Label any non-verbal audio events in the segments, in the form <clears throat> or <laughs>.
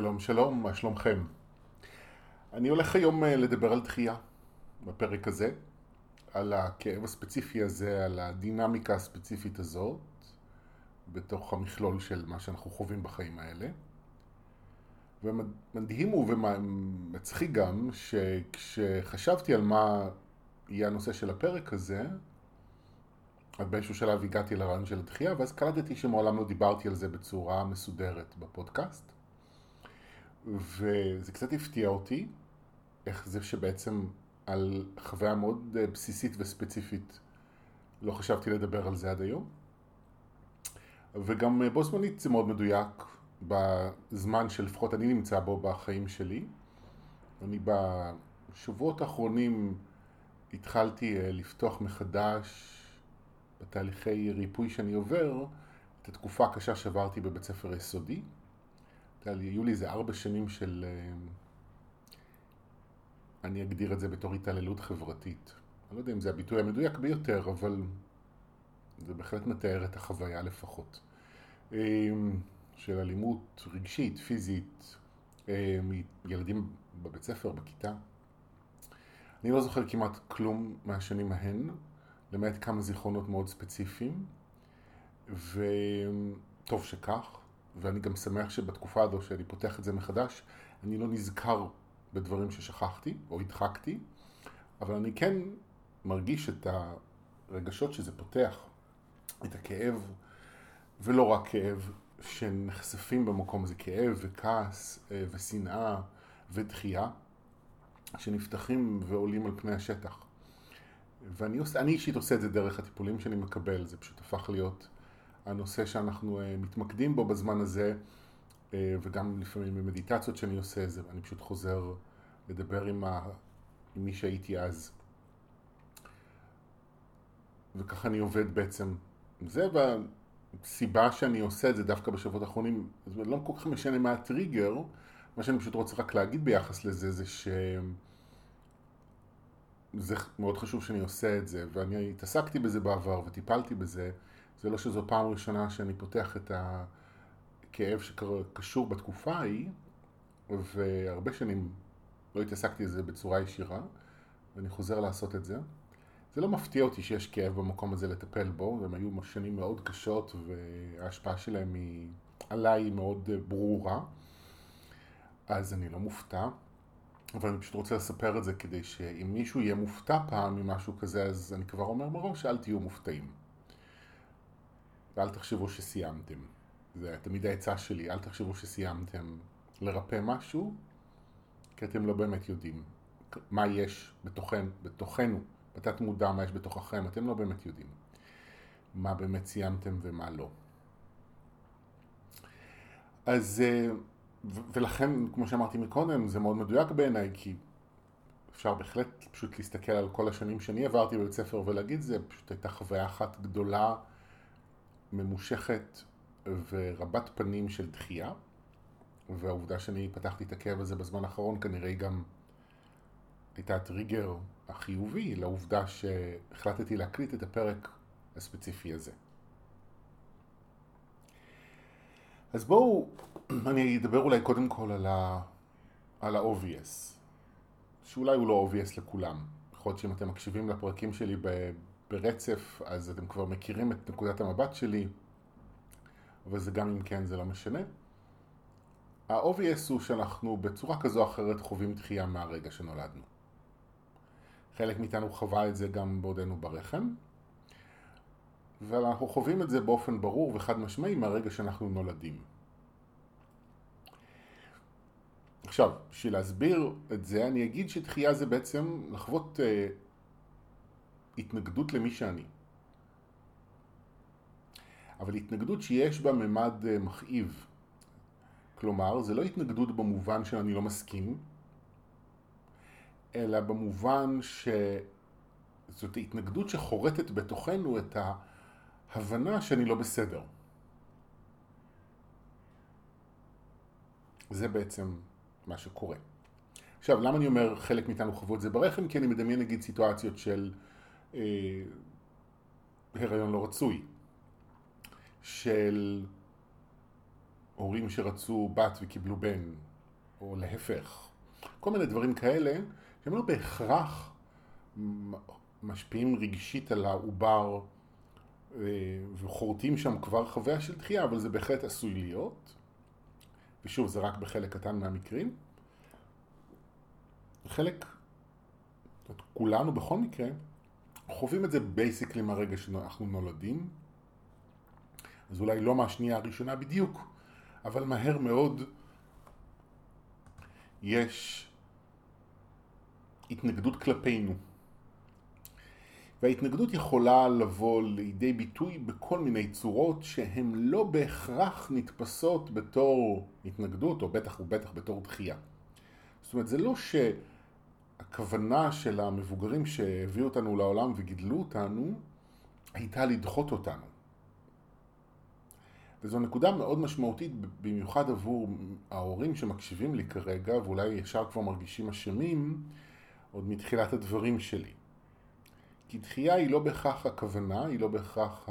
שלום שלום, מה שלומכם? אני הולך היום אה, לדבר על דחייה בפרק הזה, על הכאב הספציפי הזה, על הדינמיקה הספציפית הזאת בתוך המכלול של מה שאנחנו חווים בחיים האלה. ומדהים הוא ומצחיק גם שכשחשבתי על מה יהיה הנושא של הפרק הזה, אז באיזשהו שלב הגעתי לרעיון של הדחייה, ואז קלטתי שמעולם לא דיברתי על זה בצורה מסודרת בפודקאסט. וזה קצת הפתיע אותי, איך זה שבעצם על חוויה מאוד אה, בסיסית וספציפית לא חשבתי לדבר על זה עד היום. וגם אה, בו זמנית זה מאוד מדויק בזמן שלפחות אני נמצא בו בחיים שלי. אני בשבועות האחרונים התחלתי אה, לפתוח מחדש בתהליכי ריפוי שאני עובר את התקופה הקשה שעברתי בבית ספר יסודי. היו לי איזה ארבע שנים של, אה, אני אגדיר את זה בתור התעללות חברתית. אני לא יודע אם זה הביטוי המדויק ביותר, אבל זה בהחלט מתאר את החוויה לפחות. אה, של אלימות רגשית, פיזית, מילדים בבית ספר, בכיתה. אני לא זוכר כמעט כלום מהשנים ההן, למעט כמה זיכרונות מאוד ספציפיים, וטוב שכך. ואני גם שמח שבתקופה הזו שאני פותח את זה מחדש, אני לא נזכר בדברים ששכחתי או הדחקתי, אבל אני כן מרגיש את הרגשות שזה פותח, את הכאב, ולא רק כאב, שנחשפים במקום הזה, כאב וכעס אה, ושנאה ודחייה, שנפתחים ועולים על פני השטח. ואני עושה, אישית עושה את זה דרך הטיפולים שאני מקבל, זה פשוט הפך להיות הנושא שאנחנו אה, מתמקדים בו בזמן הזה, אה, וגם לפעמים במדיטציות שאני עושה, זה, אני פשוט חוזר לדבר עם, ה, עם מי שהייתי אז. וככה אני עובד בעצם. זה והסיבה שאני עושה את זה דווקא בשבועות האחרונים, זה לא כל כך משנה מה הטריגר, מה שאני פשוט רוצה רק להגיד ביחס לזה זה ש... זה מאוד חשוב שאני עושה את זה, ואני התעסקתי בזה בעבר וטיפלתי בזה, זה לא שזו פעם ראשונה שאני פותח את הכאב שקשור בתקופה ההיא, והרבה שנים לא התעסקתי בזה בצורה ישירה, ואני חוזר לעשות את זה. זה לא מפתיע אותי שיש כאב במקום הזה לטפל בו, והן היו שנים מאוד קשות, וההשפעה שלהם היא, עליי היא מאוד ברורה, אז אני לא מופתע. אבל אני פשוט רוצה לספר את זה כדי שאם מישהו יהיה מופתע פעם ממשהו כזה, אז אני כבר אומר מראש, אל תהיו מופתעים. ואל תחשבו שסיימתם. זה תמיד העצה שלי, אל תחשבו שסיימתם לרפא משהו, כי אתם לא באמת יודעים מה יש בתוכן, בתוכנו, בתת מודע מה יש בתוככם, אתם לא באמת יודעים מה באמת סיימתם ומה לא. אז, אה, ולכן, כמו שאמרתי מקודם, זה מאוד מדויק בעיניי, כי אפשר בהחלט פשוט להסתכל על כל השנים שאני עברתי בבית ספר ולהגיד, זה פשוט הייתה חוויה אחת גדולה ממושכת ורבת פנים של דחייה, והעובדה שאני פתחתי את הכאב הזה בזמן האחרון כנראה גם הייתה הטריגר החיובי לעובדה שהחלטתי להקליט את הפרק הספציפי הזה. אז בואו, אני אדבר אולי קודם כל על ה... על ה-obvious, שאולי הוא לא obvious לכולם. יכול להיות שאם אתם מקשיבים לפרקים שלי ברצף, אז אתם כבר מכירים את נקודת המבט שלי, אבל זה גם אם כן זה לא משנה. ה-obvious הוא שאנחנו בצורה כזו או אחרת חווים דחייה מהרגע שנולדנו. חלק מאיתנו חווה את זה גם בעודנו ברחם, ואנחנו חווים את זה באופן ברור וחד משמעי מהרגע שאנחנו נולדים. עכשיו, בשביל להסביר את זה, אני אגיד שדחייה זה בעצם לחוות אה, התנגדות למי שאני. אבל התנגדות שיש בה ממד אה, מכאיב. כלומר, זה לא התנגדות במובן שאני לא מסכים, אלא במובן שזאת התנגדות שחורטת בתוכנו את ההבנה שאני לא בסדר. זה בעצם מה שקורה. עכשיו, למה אני אומר חלק מאיתנו חוו את זה ברחם? כי אני מדמיין נגיד סיטואציות של אה, הריון לא רצוי, של הורים שרצו בת וקיבלו בן, או להפך. כל מיני דברים כאלה שהם לא בהכרח משפיעים רגשית על העובר אה, וחורטים שם כבר חוויה של דחייה, אבל זה בהחלט עשוי להיות. ושוב, זה רק בחלק קטן מהמקרים. חלק, כולנו בכל מקרה, חווים את זה בייסיקלי מהרגע שאנחנו נולדים. אז אולי לא מהשנייה הראשונה בדיוק, אבל מהר מאוד יש התנגדות כלפינו. וההתנגדות יכולה לבוא לידי ביטוי בכל מיני צורות שהן לא בהכרח נתפסות בתור התנגדות, או בטח ובטח בתור דחייה. זאת אומרת, זה לא שהכוונה של המבוגרים שהביאו אותנו לעולם וגידלו אותנו, הייתה לדחות אותנו. וזו נקודה מאוד משמעותית, במיוחד עבור ההורים שמקשיבים לי כרגע, ואולי ישר כבר מרגישים אשמים, עוד מתחילת הדברים שלי. כי דחייה היא לא בהכרח הכוונה, היא לא בהכרח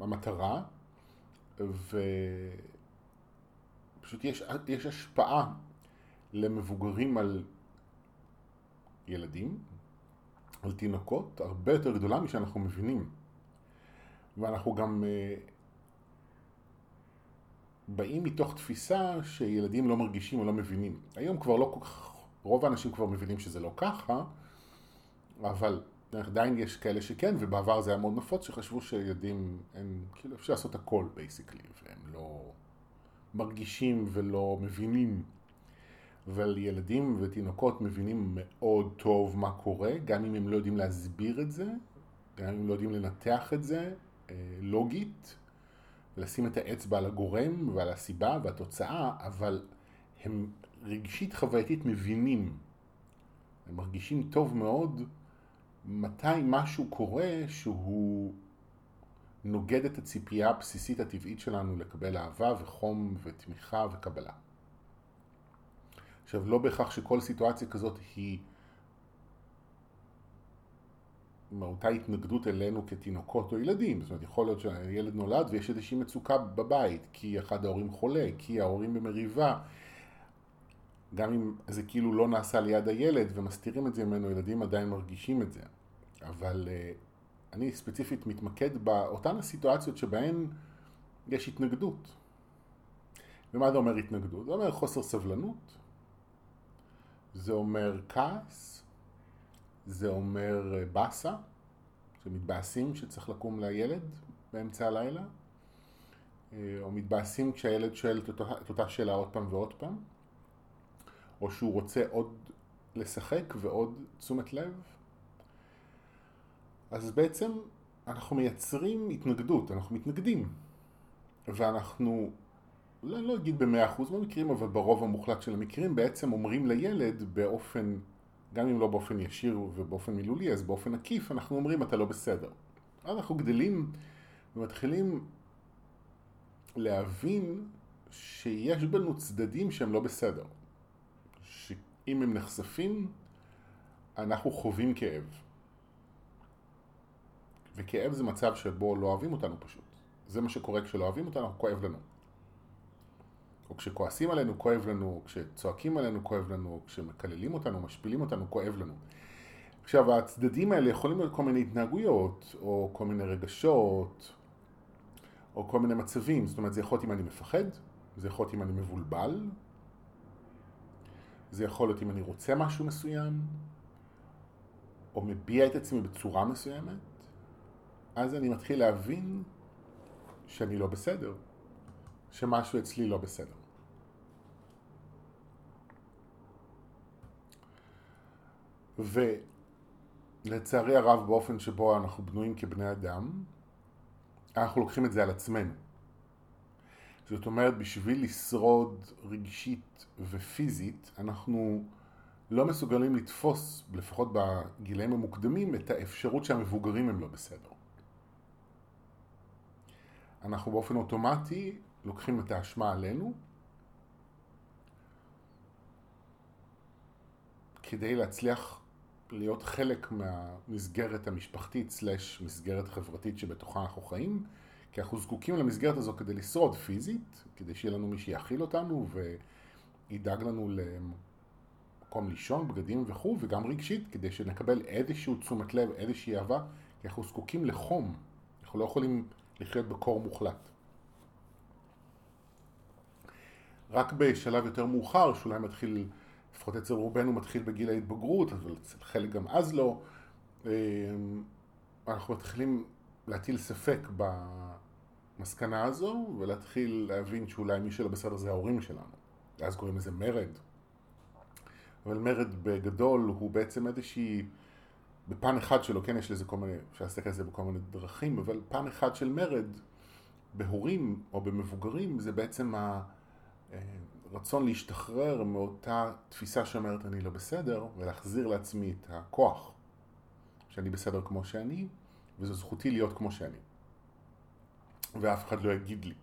המטרה, ופשוט יש, יש השפעה למבוגרים על ילדים, על תינוקות, הרבה יותר גדולה משאנחנו מבינים. ואנחנו גם אה, באים מתוך תפיסה שילדים לא מרגישים או לא מבינים. היום כבר לא כל כך, רוב האנשים כבר מבינים שזה לא ככה, אבל עדיין יש כאלה שכן, ובעבר זה היה מאוד נפוץ, שחשבו שילדים, הם כאילו אפשר לעשות הכל בייסיקלי, והם לא מרגישים ולא מבינים. אבל ילדים ותינוקות מבינים מאוד טוב מה קורה, גם אם הם לא יודעים להסביר את זה, גם אם הם לא יודעים לנתח את זה אה, לוגית, ולשים את האצבע על הגורם ועל הסיבה והתוצאה, אבל הם רגשית חווייתית מבינים. הם מרגישים טוב מאוד מתי משהו קורה שהוא נוגד את הציפייה הבסיסית הטבעית שלנו לקבל אהבה וחום ותמיכה וקבלה. עכשיו, לא בהכרח שכל סיטואציה כזאת היא מאותה התנגדות אלינו כתינוקות או ילדים. זאת אומרת, יכול להיות שהילד נולד ויש איזושהי מצוקה בבית, כי אחד ההורים חולה, כי ההורים במריבה. גם אם זה כאילו לא נעשה ליד הילד ומסתירים את זה ממנו, ילדים עדיין מרגישים את זה. אבל uh, אני ספציפית מתמקד באותן הסיטואציות שבהן יש התנגדות. ומה זה אומר התנגדות? זה אומר חוסר סבלנות, זה אומר כעס, זה אומר אה, באסה, שמתבאסים שצריך לקום לילד באמצע הלילה, אה, או מתבאסים כשהילד שואל את אותה, את אותה שאלה עוד פעם ועוד פעם, או שהוא רוצה עוד לשחק ועוד תשומת לב. אז בעצם אנחנו מייצרים התנגדות, אנחנו מתנגדים. ואנחנו, לא, לא אגיד במאה אחוז מהמקרים, אבל ברוב המוחלט של המקרים בעצם אומרים לילד באופן, גם אם לא באופן ישיר ובאופן מילולי, אז באופן עקיף אנחנו אומרים אתה לא בסדר. אנחנו גדלים ומתחילים להבין שיש בנו צדדים שהם לא בסדר. שאם הם נחשפים, אנחנו חווים כאב. וכאב זה מצב שבו לא אוהבים אותנו פשוט. זה מה שקורה כשלא אוהבים אותנו, כואב לנו. או כשכועסים עלינו, כואב לנו, כשצועקים עלינו, כואב לנו, כשמקללים אותנו, משפילים אותנו, כואב לנו. עכשיו, הצדדים האלה יכולים להיות כל מיני התנהגויות, או כל מיני רגשות, או כל מיני מצבים. זאת אומרת, זה יכול להיות אם אני מפחד, זה יכול להיות אם אני מבולבל, זה יכול להיות אם אני רוצה משהו מסוים, או מביע את עצמי בצורה מסוימת. אז אני מתחיל להבין שאני לא בסדר, שמשהו אצלי לא בסדר. ולצערי הרב באופן שבו אנחנו בנויים כבני אדם, אנחנו לוקחים את זה על עצמנו. זאת אומרת, בשביל לשרוד רגשית ופיזית, אנחנו לא מסוגלים לתפוס, לפחות בגילאים המוקדמים, את האפשרות שהמבוגרים הם לא בסדר. אנחנו באופן אוטומטי לוקחים את האשמה עלינו כדי להצליח להיות חלק מהמסגרת המשפחתית סלש מסגרת חברתית שבתוכה אנחנו חיים כי אנחנו זקוקים למסגרת הזו כדי לשרוד פיזית, כדי שיהיה לנו מי שיאכיל אותנו ידאג לנו למקום לישון, בגדים וכו', וגם רגשית, כדי שנקבל איזשהו תשומת לב, איזושהי אהבה, כי אנחנו זקוקים לחום. אנחנו לא יכולים לחיות בקור מוחלט. רק בשלב יותר מאוחר, שאולי מתחיל, לפחות אצל רובנו מתחיל בגיל ההתבגרות, אבל אצל חלק גם אז לא, אמ, אנחנו מתחילים להטיל ספק במסקנה הזו, ולהתחיל להבין שאולי מי שלא בסדר זה ההורים שלנו. ואז קוראים לזה מרד. אבל מרד בגדול הוא בעצם איזושהי, בפן אחד שלו, כן יש לזה כל מיני, אפשר להסתכל על זה בכל מיני דרכים, אבל פן אחד של מרד בהורים או במבוגרים זה בעצם הרצון להשתחרר מאותה תפיסה שאומרת אני לא בסדר ולהחזיר לעצמי את הכוח שאני בסדר כמו שאני וזו זכותי להיות כמו שאני. ואף אחד לא יגיד לי.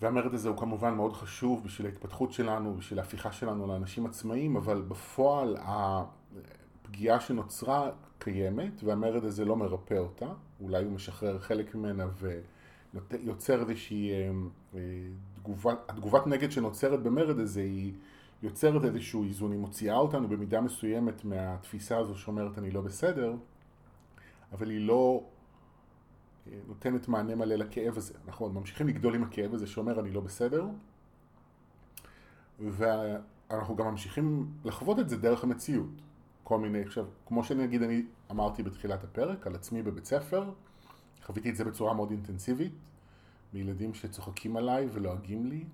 והמרד הזה הוא כמובן מאוד חשוב בשביל ההתפתחות שלנו, בשביל ההפיכה שלנו לאנשים עצמאיים, אבל בפועל הפגיעה שנוצרה קיימת, והמרד הזה לא מרפא אותה, אולי הוא משחרר חלק ממנה ויוצר איזושהי אה, אה, תגובת, התגובת נגד שנוצרת במרד הזה היא יוצרת איזשהו איזון, היא מוציאה אותנו במידה מסוימת מהתפיסה הזו שאומרת אני לא בסדר, אבל היא לא נותנת מענה מלא לכאב הזה. אנחנו ממשיכים לגדול עם הכאב הזה שאומר אני לא בסדר, ואנחנו גם ממשיכים לחוות את זה דרך המציאות. כל מיני, עכשיו, כמו שנגיד אני אמרתי בתחילת הפרק, על עצמי בבית ספר, חוויתי את זה בצורה מאוד אינטנסיבית, מילדים שצוחקים עליי ולועגים לי,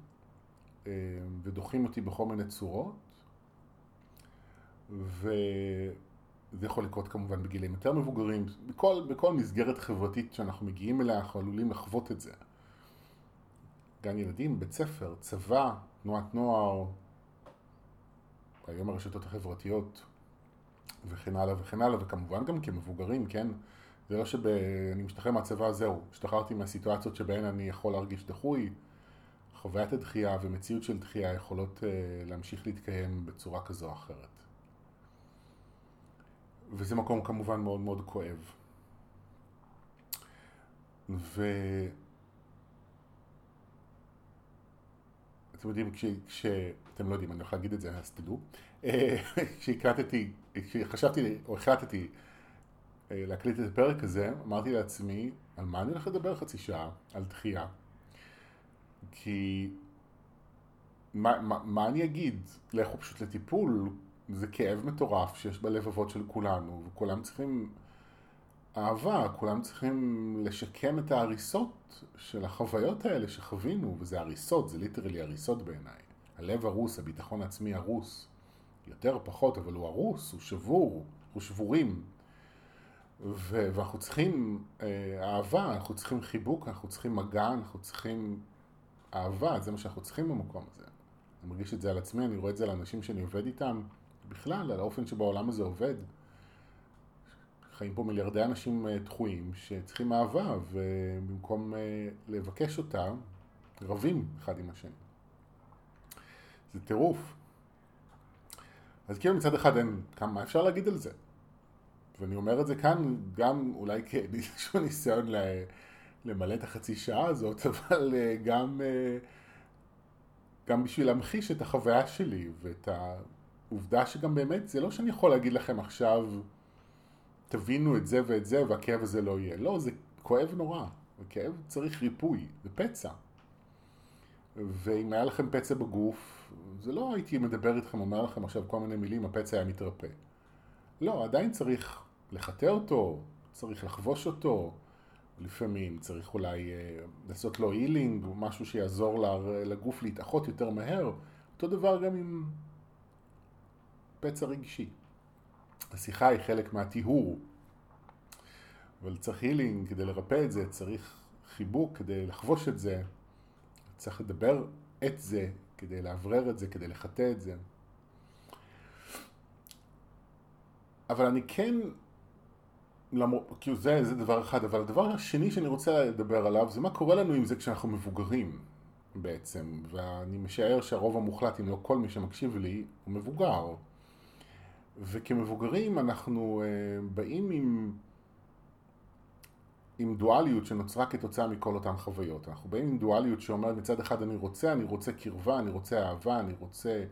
אה, ודוחים אותי בכל מיני צורות, ו... זה יכול לקרות כמובן בגילים יותר מבוגרים, בכל, בכל מסגרת חברתית שאנחנו מגיעים אליה אנחנו עלולים לחוות את זה. גן ילדים, בית ספר, צבא, תנועת נוער, היום הרשתות החברתיות וכן הלאה וכן הלאה, וכמובן גם כמבוגרים, כן? זה לא שאני משתחרר מהצבא, זהו, השתחררתי מהסיטואציות שבהן אני יכול להרגיש דחוי. חוויית הדחייה ומציאות של דחייה יכולות uh, להמשיך להתקיים בצורה כזו או אחרת. וזה מקום כמובן מאוד מאוד כואב. ו... אתם יודעים, כש... כש... אתם לא יודעים, אני הולך להגיד את זה, אז תדעו. <laughs> כשהקלטתי, כשחשבתי, או החלטתי אה, להקליט את הפרק הזה, אמרתי לעצמי, על מה אני הולך לדבר חצי שעה? על דחייה. כי מה, מה, מה אני אגיד? לכו פשוט לטיפול, זה כאב מטורף שיש בלבבות של כולנו, וכולם צריכים אהבה, כולם צריכים לשקם את ההריסות של החוויות האלה שחווינו, וזה הריסות, זה ליטרלי הריסות בעיניי. הלב הרוס, הביטחון העצמי הרוס. יותר פחות, אבל הוא הרוס, הוא שבור, הוא שבורים. ו- ואנחנו צריכים אה, אהבה, אנחנו צריכים חיבוק, אנחנו צריכים מגע, אנחנו צריכים אהבה, זה מה שאנחנו צריכים במקום הזה. אני מרגיש את זה על עצמי, אני רואה את זה על אנשים שאני עובד איתם. בכלל, על האופן שבו העולם הזה עובד. חיים פה מיליארדי אנשים אה, דחויים שצריכים אהבה, ובמקום אה, לבקש אותה, רבים אחד עם השני. זה טירוף. אז כאילו מצד אחד אין, כמה אפשר להגיד על זה? ואני אומר את זה כאן גם אולי כאיזשהו ניסיון למלא את החצי שעה הזאת, <laughs> אבל אה, גם, גם בשביל להמחיש את החוויה שלי ואת ה... עובדה שגם באמת, זה לא שאני יכול להגיד לכם עכשיו, תבינו את זה ואת זה והכאב הזה לא יהיה. לא, זה כואב נורא. הכאב צריך ריפוי, זה פצע. ואם היה לכם פצע בגוף, זה לא הייתי מדבר איתכם, אומר לכם עכשיו כל מיני מילים, הפצע היה מתרפא. לא, עדיין צריך לחטא אותו, צריך לחבוש אותו, לפעמים צריך אולי אה, לעשות לו הילינג, משהו שיעזור לגוף להתאחות יותר מהר. אותו דבר גם עם פצע רגשי. השיחה היא חלק מהטיהור, אבל צריך הילינג כדי לרפא את זה, צריך חיבוק כדי לחבוש את זה, צריך לדבר את זה כדי לאוורר את זה, כדי לחטא את זה. אבל אני כן, למור, כאילו זה, זה דבר אחד, אבל הדבר השני שאני רוצה לדבר עליו זה מה קורה לנו עם זה כשאנחנו מבוגרים בעצם, ואני משער שהרוב המוחלט, אם לא כל מי שמקשיב לי, הוא מבוגר. וכמבוגרים אנחנו uh, באים עם עם דואליות שנוצרה כתוצאה מכל אותן חוויות. אנחנו באים עם דואליות שאומרת מצד אחד אני רוצה, אני רוצה קרבה, אני רוצה אהבה, אני רוצה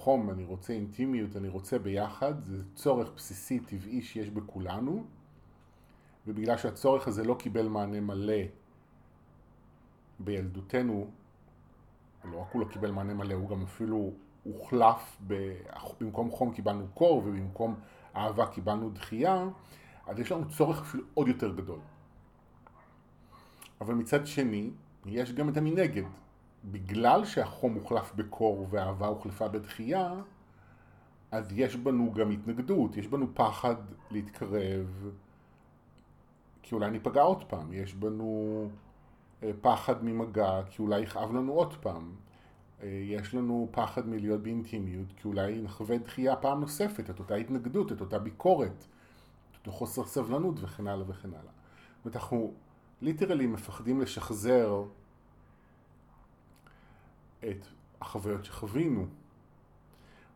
חום, אני רוצה אינטימיות, אני רוצה ביחד, זה צורך בסיסי טבעי שיש בכולנו, ובגלל שהצורך הזה לא קיבל מענה מלא בילדותנו, לא רק הוא לא קיבל מענה מלא, הוא גם אפילו הוחלף, במקום חום קיבלנו קור ובמקום אהבה קיבלנו דחייה, אז יש לנו צורך אפילו עוד יותר גדול. אבל מצד שני, יש גם את המנגד. בגלל שהחום הוחלף בקור והאהבה הוחלפה בדחייה, אז יש בנו גם התנגדות, יש בנו פחד להתקרב, כי אולי ניפגע עוד פעם, יש בנו אה, פחד ממגע, כי אולי יכאב לנו עוד פעם, אה, יש לנו פחד מלהיות באינטימיות, כי אולי נחווה דחייה פעם נוספת, את אותה התנגדות, את אותה ביקורת, את אותו חוסר סבלנות וכן הלאה וכן הלאה. זאת אומרת, אנחנו ליטרלי מפחדים לשחזר את החוויות שחווינו.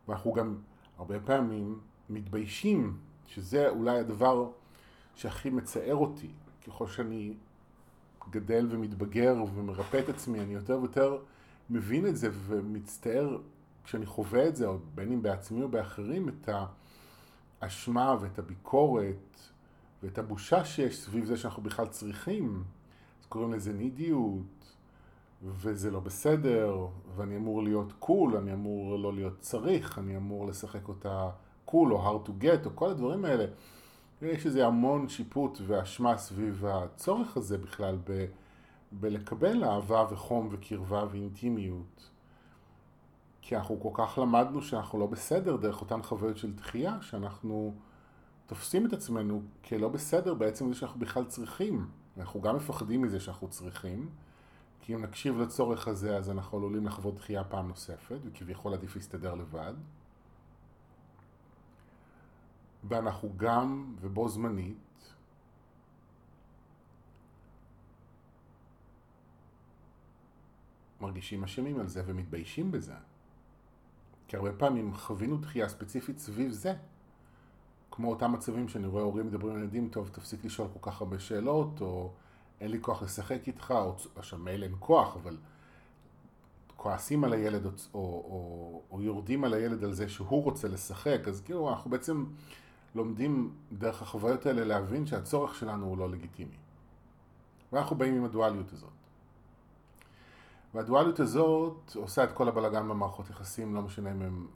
ואנחנו גם הרבה פעמים מתביישים, שזה אולי הדבר שהכי מצער אותי. ככל שאני גדל ומתבגר ומרפא את עצמי, אני יותר ויותר מבין את זה ומצטער כשאני חווה את זה, בין אם בעצמי או באחרים, את האשמה ואת הביקורת ואת הבושה שיש סביב זה שאנחנו בכלל צריכים. אז קוראים לזה נידיות, וזה לא בסדר, ואני אמור להיות קול, אני אמור לא להיות צריך, אני אמור לשחק אותה קול או hard to get, או כל הדברים האלה. יש איזה המון שיפוט ואשמה סביב הצורך הזה בכלל ב, בלקבל אהבה וחום וקרבה ואינטימיות. כי אנחנו כל כך למדנו שאנחנו לא בסדר דרך אותן חוויות של דחייה, שאנחנו תופסים את עצמנו כלא בסדר בעצם זה שאנחנו בכלל צריכים. אנחנו גם מפחדים מזה שאנחנו צריכים, כי אם נקשיב לצורך הזה אז אנחנו עלולים לחוות דחייה פעם נוספת, וכביכול עדיף להסתדר לבד. ואנחנו גם, ובו זמנית, מרגישים אשמים על זה ומתביישים בזה. כי הרבה פעמים חווינו דחייה ספציפית סביב זה. כמו אותם מצבים שאני רואה הורים מדברים על ילדים, טוב, תפסיק לשאול כל כך הרבה שאלות, או אין לי כוח לשחק איתך, או עכשיו מילא אין כוח, אבל כועסים על הילד, או, או, או, או יורדים על הילד על זה שהוא רוצה לשחק, אז כאילו אנחנו בעצם לומדים דרך החוויות האלה להבין שהצורך שלנו הוא לא לגיטימי. ואנחנו באים עם הדואליות הזאת. והדואליות הזאת עושה את כל הבלגן במערכות יחסים, לא משנה אם הם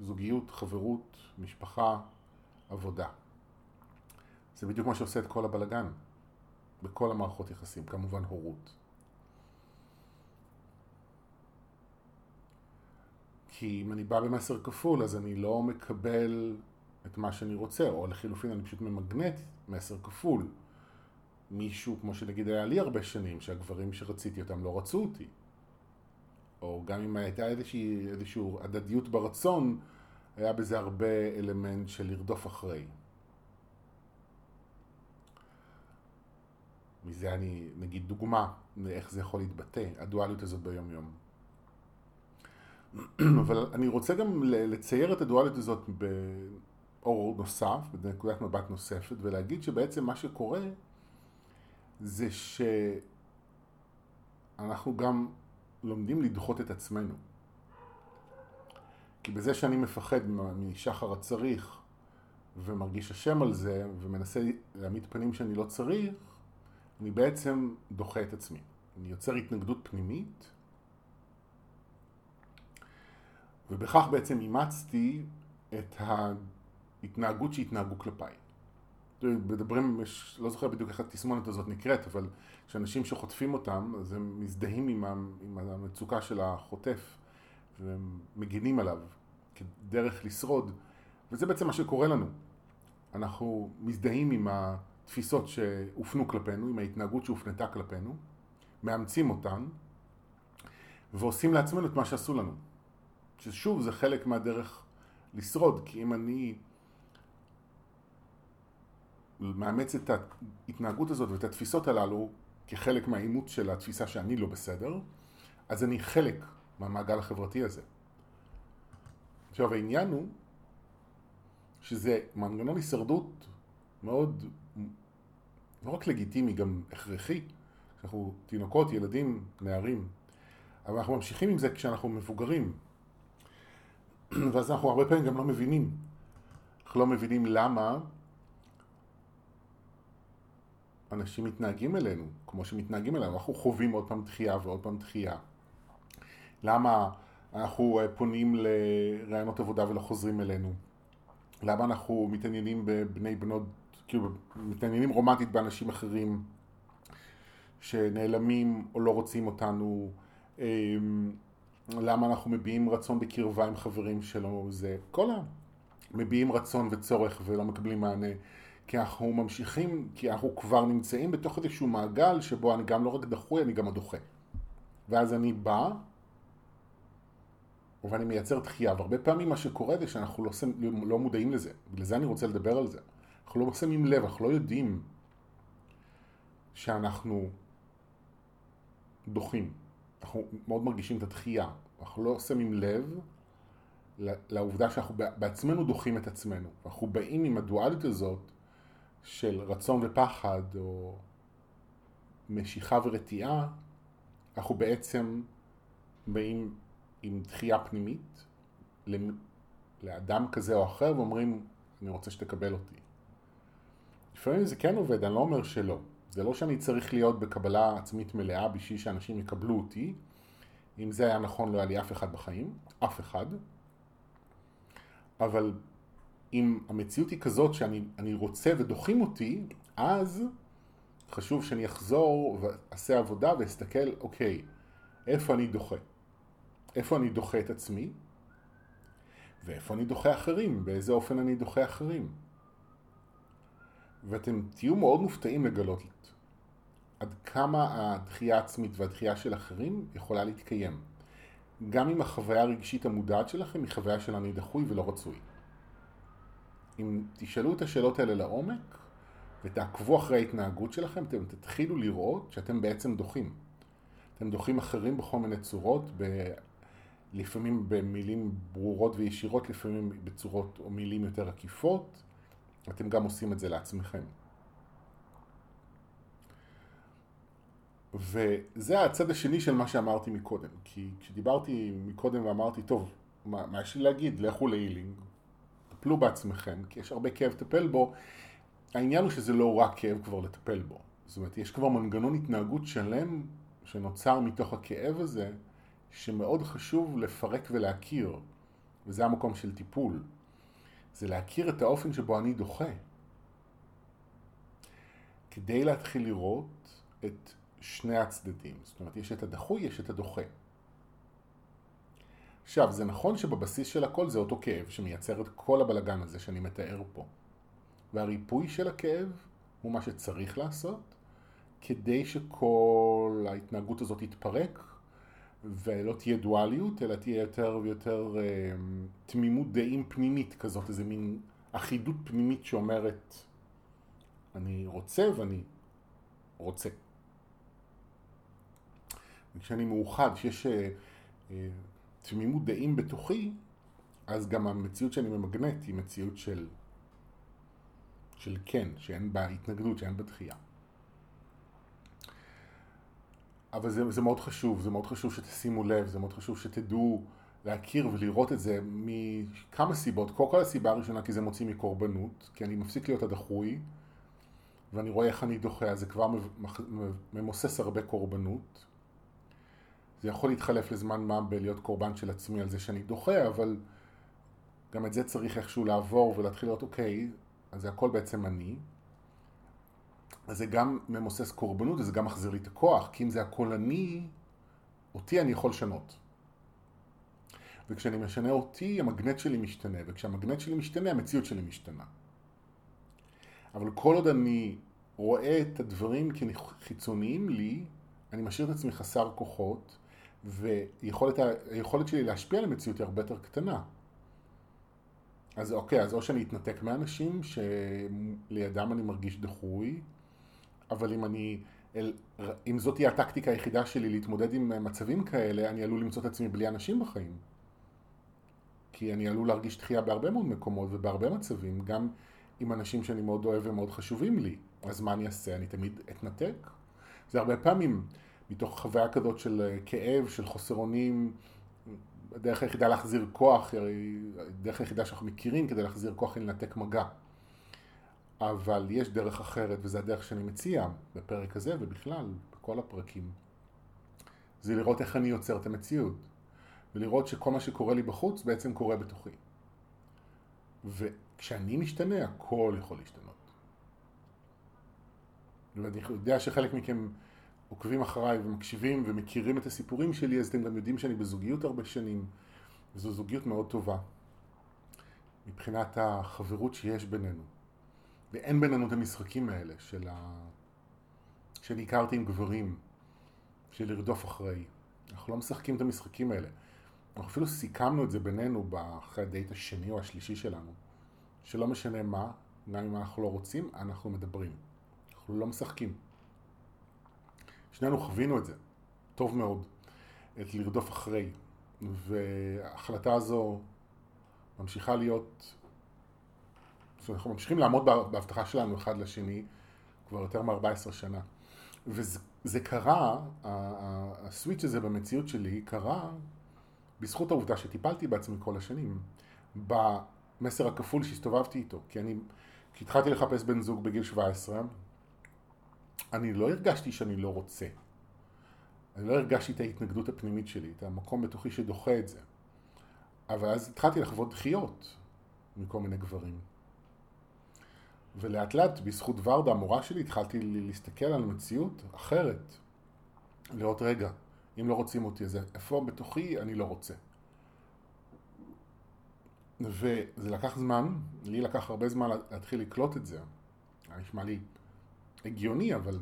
זוגיות, חברות, משפחה, עבודה. זה בדיוק מה שעושה את כל הבלגן בכל המערכות יחסים, כמובן הורות. כי אם אני בא במסר כפול אז אני לא מקבל את מה שאני רוצה, או לחילופין אני פשוט ממגנט מסר כפול. מישהו, כמו שנגיד היה לי הרבה שנים, שהגברים שרציתי אותם לא רצו אותי. או גם אם הייתה איזושהי, איזושהי הדדיות ברצון, היה בזה הרבה אלמנט של לרדוף אחרי. מזה אני, נגיד דוגמה לאיך זה יכול להתבטא, הדואליות הזאת ביום יום. <clears throat> אבל אני רוצה גם לצייר את הדואליות הזאת באור נוסף, בנקודת מבט נוספת, ולהגיד שבעצם מה שקורה זה שאנחנו גם לומדים לדחות את עצמנו. כי בזה שאני מפחד משחר הצריך ומרגיש אשם על זה ומנסה להעמיד פנים שאני לא צריך, אני בעצם דוחה את עצמי. אני יוצר התנגדות פנימית ובכך בעצם אימצתי את ההתנהגות שהתנהגו כלפיי. מדברים, לא זוכר בדיוק איך התסמונת הזאת נקראת, אבל כשאנשים שחוטפים אותם, אז הם מזדהים עם, עם המצוקה של החוטף. והם מגינים עליו כדרך לשרוד, וזה בעצם מה שקורה לנו. אנחנו מזדהים עם התפיסות שהופנו כלפינו, עם ההתנהגות שהופנתה כלפינו, מאמצים אותן, ועושים לעצמנו את מה שעשו לנו. ששוב, זה חלק מהדרך לשרוד, כי אם אני מאמץ את ההתנהגות הזאת ואת התפיסות הללו כחלק מהאימוץ של התפיסה שאני לא בסדר, אז אני חלק מהמעגל החברתי הזה. עכשיו העניין הוא שזה מנגנון הישרדות מאוד לא רק לגיטימי, גם הכרחי. אנחנו תינוקות, ילדים, נערים. אבל אנחנו ממשיכים עם זה כשאנחנו מבוגרים. ואז אנחנו הרבה פעמים גם לא מבינים. אנחנו לא מבינים למה אנשים מתנהגים אלינו, כמו שמתנהגים אלינו. אנחנו חווים עוד פעם דחייה ועוד פעם דחייה. למה אנחנו אה, פונים לרעיונות עבודה ולא חוזרים אלינו? למה אנחנו מתעניינים בבני בנות, כאילו מתעניינים רומנטית באנשים אחרים שנעלמים או לא רוצים אותנו? אמ, למה אנחנו מביעים רצון בקרבה עם חברים שלנו? זה כל ה... מביעים רצון וצורך ולא מקבלים מענה. כי אנחנו ממשיכים, כי אנחנו כבר נמצאים בתוך איזשהו מעגל שבו אני גם לא רק דחוי, אני גם הדוחה. ואז אני בא, ואני מייצר דחייה, והרבה פעמים מה שקורה זה שאנחנו לא, לא מודעים לזה, בגלל זה אני רוצה לדבר על זה. אנחנו לא שמים לב, אנחנו לא יודעים שאנחנו דוחים. אנחנו מאוד מרגישים את הדחייה, אנחנו לא שמים לב לעובדה שאנחנו בעצמנו דוחים את עצמנו. אנחנו באים עם הדואליות הזאת של רצון ופחד, או משיכה ורתיעה, אנחנו בעצם באים עם דחייה פנימית לאדם כזה או אחר ואומרים, אני רוצה שתקבל אותי. לפעמים זה כן עובד, אני לא אומר שלא. זה לא שאני צריך להיות בקבלה עצמית מלאה בשביל שאנשים יקבלו אותי. אם זה היה נכון, לא היה לי אף אחד בחיים, אף אחד. אבל אם המציאות היא כזאת שאני רוצה ודוחים אותי, אז חשוב שאני אחזור ואעשה עבודה ואסתכל, אוקיי, איפה אני דוחה? איפה אני דוחה את עצמי? ואיפה אני דוחה אחרים? באיזה אופן אני דוחה אחרים? ואתם תהיו מאוד מופתעים לגלות עד כמה הדחייה העצמית והדחייה של אחרים יכולה להתקיים. גם אם החוויה הרגשית המודעת שלכם היא חוויה של אני דחוי ולא רצוי. אם תשאלו את השאלות האלה לעומק ותעקבו אחרי ההתנהגות שלכם, אתם תתחילו לראות שאתם בעצם דוחים. אתם דוחים אחרים בכל מיני צורות, ב... לפעמים במילים ברורות וישירות, לפעמים בצורות או מילים יותר עקיפות. אתם גם עושים את זה לעצמכם. וזה הצד השני של מה שאמרתי מקודם. כי כשדיברתי מקודם ואמרתי, טוב, מה, מה יש לי להגיד? לכו להילינג, טפלו בעצמכם, כי יש הרבה כאב לטפל בו. העניין הוא שזה לא רק כאב כבר לטפל בו. זאת אומרת, יש כבר מנגנון התנהגות שלם שנוצר מתוך הכאב הזה, שמאוד חשוב לפרק ולהכיר, וזה המקום של טיפול. זה להכיר את האופן שבו אני דוחה. כדי להתחיל לראות את שני הצדדים. זאת אומרת, יש את הדחוי, יש את הדוחה. עכשיו, זה נכון שבבסיס של הכל זה אותו כאב שמייצר את כל הבלגן הזה שאני מתאר פה. והריפוי של הכאב הוא מה שצריך לעשות כדי שכל ההתנהגות הזאת תתפרק ולא תהיה דואליות, אלא תהיה יותר ויותר אה, תמימות דעים פנימית כזאת, איזה מין אחידות פנימית שאומרת אני רוצה ואני רוצה. וכשאני מאוחד, כשיש אה, אה, תמימות דעים בתוכי, אז גם המציאות שאני ממגנט היא מציאות של, של כן, שאין בה התנגדות, שאין בה דחייה. אבל זה, זה מאוד חשוב, זה מאוד חשוב שתשימו לב, זה מאוד חשוב שתדעו להכיר ולראות את זה מכמה סיבות. קודם כל הסיבה הראשונה כי זה מוציא מקורבנות, כי אני מפסיק להיות הדחוי, ואני רואה איך אני דוחה, אז זה כבר ממוסס הרבה קורבנות. זה יכול להתחלף לזמן מה בלהיות קורבן של עצמי על זה שאני דוחה, אבל גם את זה צריך איכשהו לעבור ולהתחיל לראות, אוקיי, אז זה הכל בעצם אני. אז זה גם ממוסס קורבנות וזה גם מחזיר לי את הכוח, כי אם זה הכל אני, אותי אני יכול לשנות. וכשאני משנה אותי, המגנט שלי משתנה, וכשהמגנט שלי משתנה, המציאות שלי משתנה. אבל כל עוד אני רואה את הדברים כחיצוניים לי, אני משאיר את עצמי חסר כוחות, והיכולת שלי להשפיע על המציאות היא הרבה יותר קטנה. אז אוקיי, אז או שאני אתנתק מאנשים שלידם אני מרגיש דחוי, אבל אם אני, אל, אם זאת תהיה הטקטיקה היחידה שלי להתמודד עם מצבים כאלה, אני עלול למצוא את עצמי בלי אנשים בחיים. כי אני עלול להרגיש דחייה בהרבה מאוד מקומות ובהרבה מצבים, גם עם אנשים שאני מאוד אוהב ומאוד חשובים לי. אז מה אני אעשה? אני תמיד אתנתק? זה הרבה פעמים מתוך חוויה כזאת של אה, כאב, של חוסר אונים, הדרך היחידה להחזיר כוח, הדרך היחידה שאנחנו מכירים כדי להחזיר כוח היא לנתק מגע. אבל יש דרך אחרת, וזה הדרך שאני מציע בפרק הזה ובכלל, בכל הפרקים. זה לראות איך אני יוצר את המציאות, ולראות שכל מה שקורה לי בחוץ בעצם קורה בתוכי. וכשאני משתנה, הכל יכול להשתנות. ואני יודע שחלק מכם עוקבים אחריי ומקשיבים ומכירים את הסיפורים שלי, אז אתם גם יודעים שאני בזוגיות הרבה שנים, וזו זוגיות מאוד טובה, מבחינת החברות שיש בינינו. ואין בינינו את המשחקים האלה של ה... שאני הכרתי עם גברים, של לרדוף אחרי. אנחנו לא משחקים את המשחקים האלה. אנחנו אפילו סיכמנו את זה בינינו אחרי הדייט השני או השלישי שלנו, שלא משנה מה, גם אם אנחנו לא רוצים, אנחנו מדברים. אנחנו לא משחקים. שנינו חווינו את זה, טוב מאוד, את לרדוף אחרי. וההחלטה הזו ממשיכה להיות, אנחנו ממשיכים לעמוד בהבטחה שלנו אחד לשני כבר יותר מ-14 שנה. וזה קרה, הסוויץ' הזה במציאות שלי קרה בזכות העובדה שטיפלתי בעצמי כל השנים, במסר הכפול שהסתובבתי איתו. כי אני, כשהתחלתי לחפש בן זוג בגיל 17, אני לא הרגשתי שאני לא רוצה. אני לא הרגשתי את ההתנגדות הפנימית שלי, את המקום בתוכי שדוחה את זה. אבל אז התחלתי לחוות דחיות מכל מיני גברים. ולאט לאט, בזכות ורדה, המורה שלי, התחלתי להסתכל על מציאות אחרת. לראות, רגע, אם לא רוצים אותי, אז איפה בתוכי אני לא רוצה. וזה לקח זמן, לי לקח הרבה זמן להתחיל לקלוט את זה. היה נשמע לי הגיוני, אבל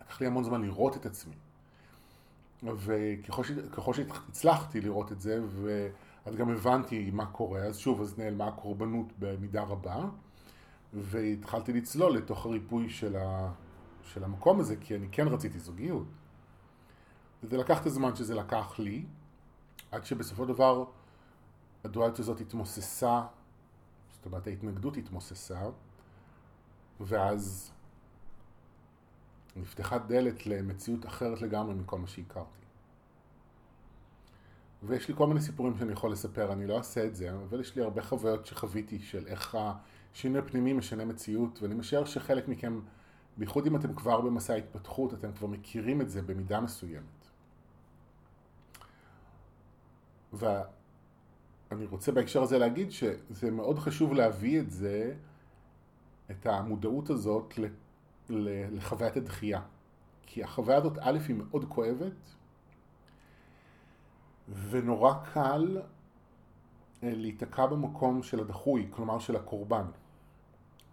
לקח לי המון זמן לראות את עצמי. וככל שהצלחתי לראות את זה, ואז גם הבנתי מה קורה, אז שוב, אז נעלמה הקורבנות במידה רבה, והתחלתי לצלול לתוך הריפוי של, ה, של המקום הזה, כי אני כן רציתי זוגיות. וזה לקח את הזמן שזה לקח לי, עד שבסופו של דבר הדואליות הזאת התמוססה, זאת אומרת ההתנגדות התמוססה, ואז נפתחה דלת למציאות אחרת לגמרי מכל מה שהכרתי. ויש לי כל מיני סיפורים שאני יכול לספר, אני לא אעשה את זה, אבל יש לי הרבה חוויות שחוויתי של איך השינוי הפנימי משנה מציאות, ואני משער שחלק מכם, בייחוד אם אתם כבר במסע ההתפתחות, אתם כבר מכירים את זה במידה מסוימת. ואני רוצה בהקשר הזה להגיד שזה מאוד חשוב להביא את זה, את המודעות הזאת לחוויית הדחייה. כי החוויה הזאת, א', היא מאוד כואבת, ונורא קל אה, להיתקע במקום של הדחוי, כלומר של הקורבן.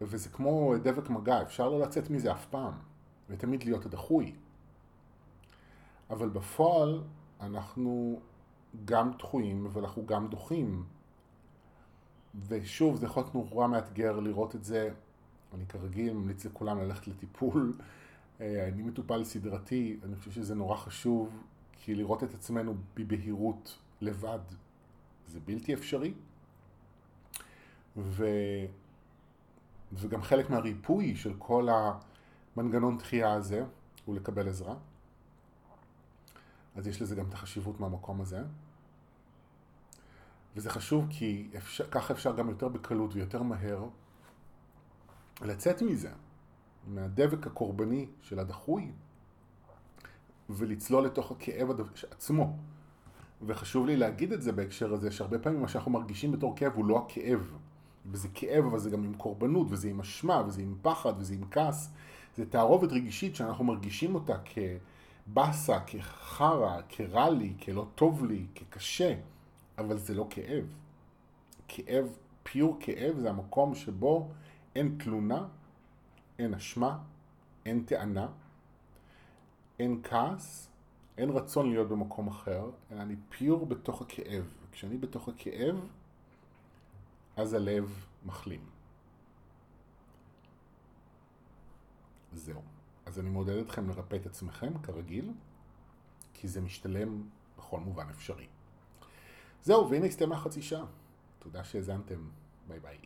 וזה כמו דבק מגע, אפשר לא לצאת מזה אף פעם, ותמיד להיות הדחוי. אבל בפועל אנחנו גם דחויים ואנחנו גם דוחים. ושוב, זה יכול להיות נורא מאתגר לראות את זה אני כרגיל ממליץ לכולם ללכת לטיפול. אה, אני מטופל סדרתי, אני חושב שזה נורא חשוב, כי לראות את עצמנו בבהירות לבד זה בלתי אפשרי. ו... וגם חלק מהריפוי של כל המנגנון דחייה הזה הוא לקבל עזרה. אז יש לזה גם את החשיבות מהמקום הזה. וזה חשוב כי אפשר, ככה אפשר גם יותר בקלות ויותר מהר לצאת מזה, מהדבק הקורבני של הדחוי, ולצלול לתוך הכאב עצמו. וחשוב לי להגיד את זה בהקשר הזה, שהרבה פעמים מה שאנחנו מרגישים בתור כאב הוא לא הכאב. וזה כאב, אבל זה גם עם קורבנות, וזה עם אשמה, וזה עם פחד, וזה עם כעס. זה תערובת רגשית שאנחנו מרגישים אותה כבאסה, כחרא, כרע לי, כלא טוב לי, כקשה, אבל זה לא כאב. כאב, פיור כאב, זה המקום שבו אין תלונה, אין אשמה, אין טענה, אין כעס, אין רצון להיות במקום אחר, אלא אני פיור בתוך הכאב. וכשאני בתוך הכאב, אז הלב מחלים. זהו. אז אני מעודד אתכם לרפא את עצמכם, כרגיל, כי זה משתלם בכל מובן אפשרי. זהו, והנה הסתיימה חצי שעה. תודה שהאזנתם. ביי ביי.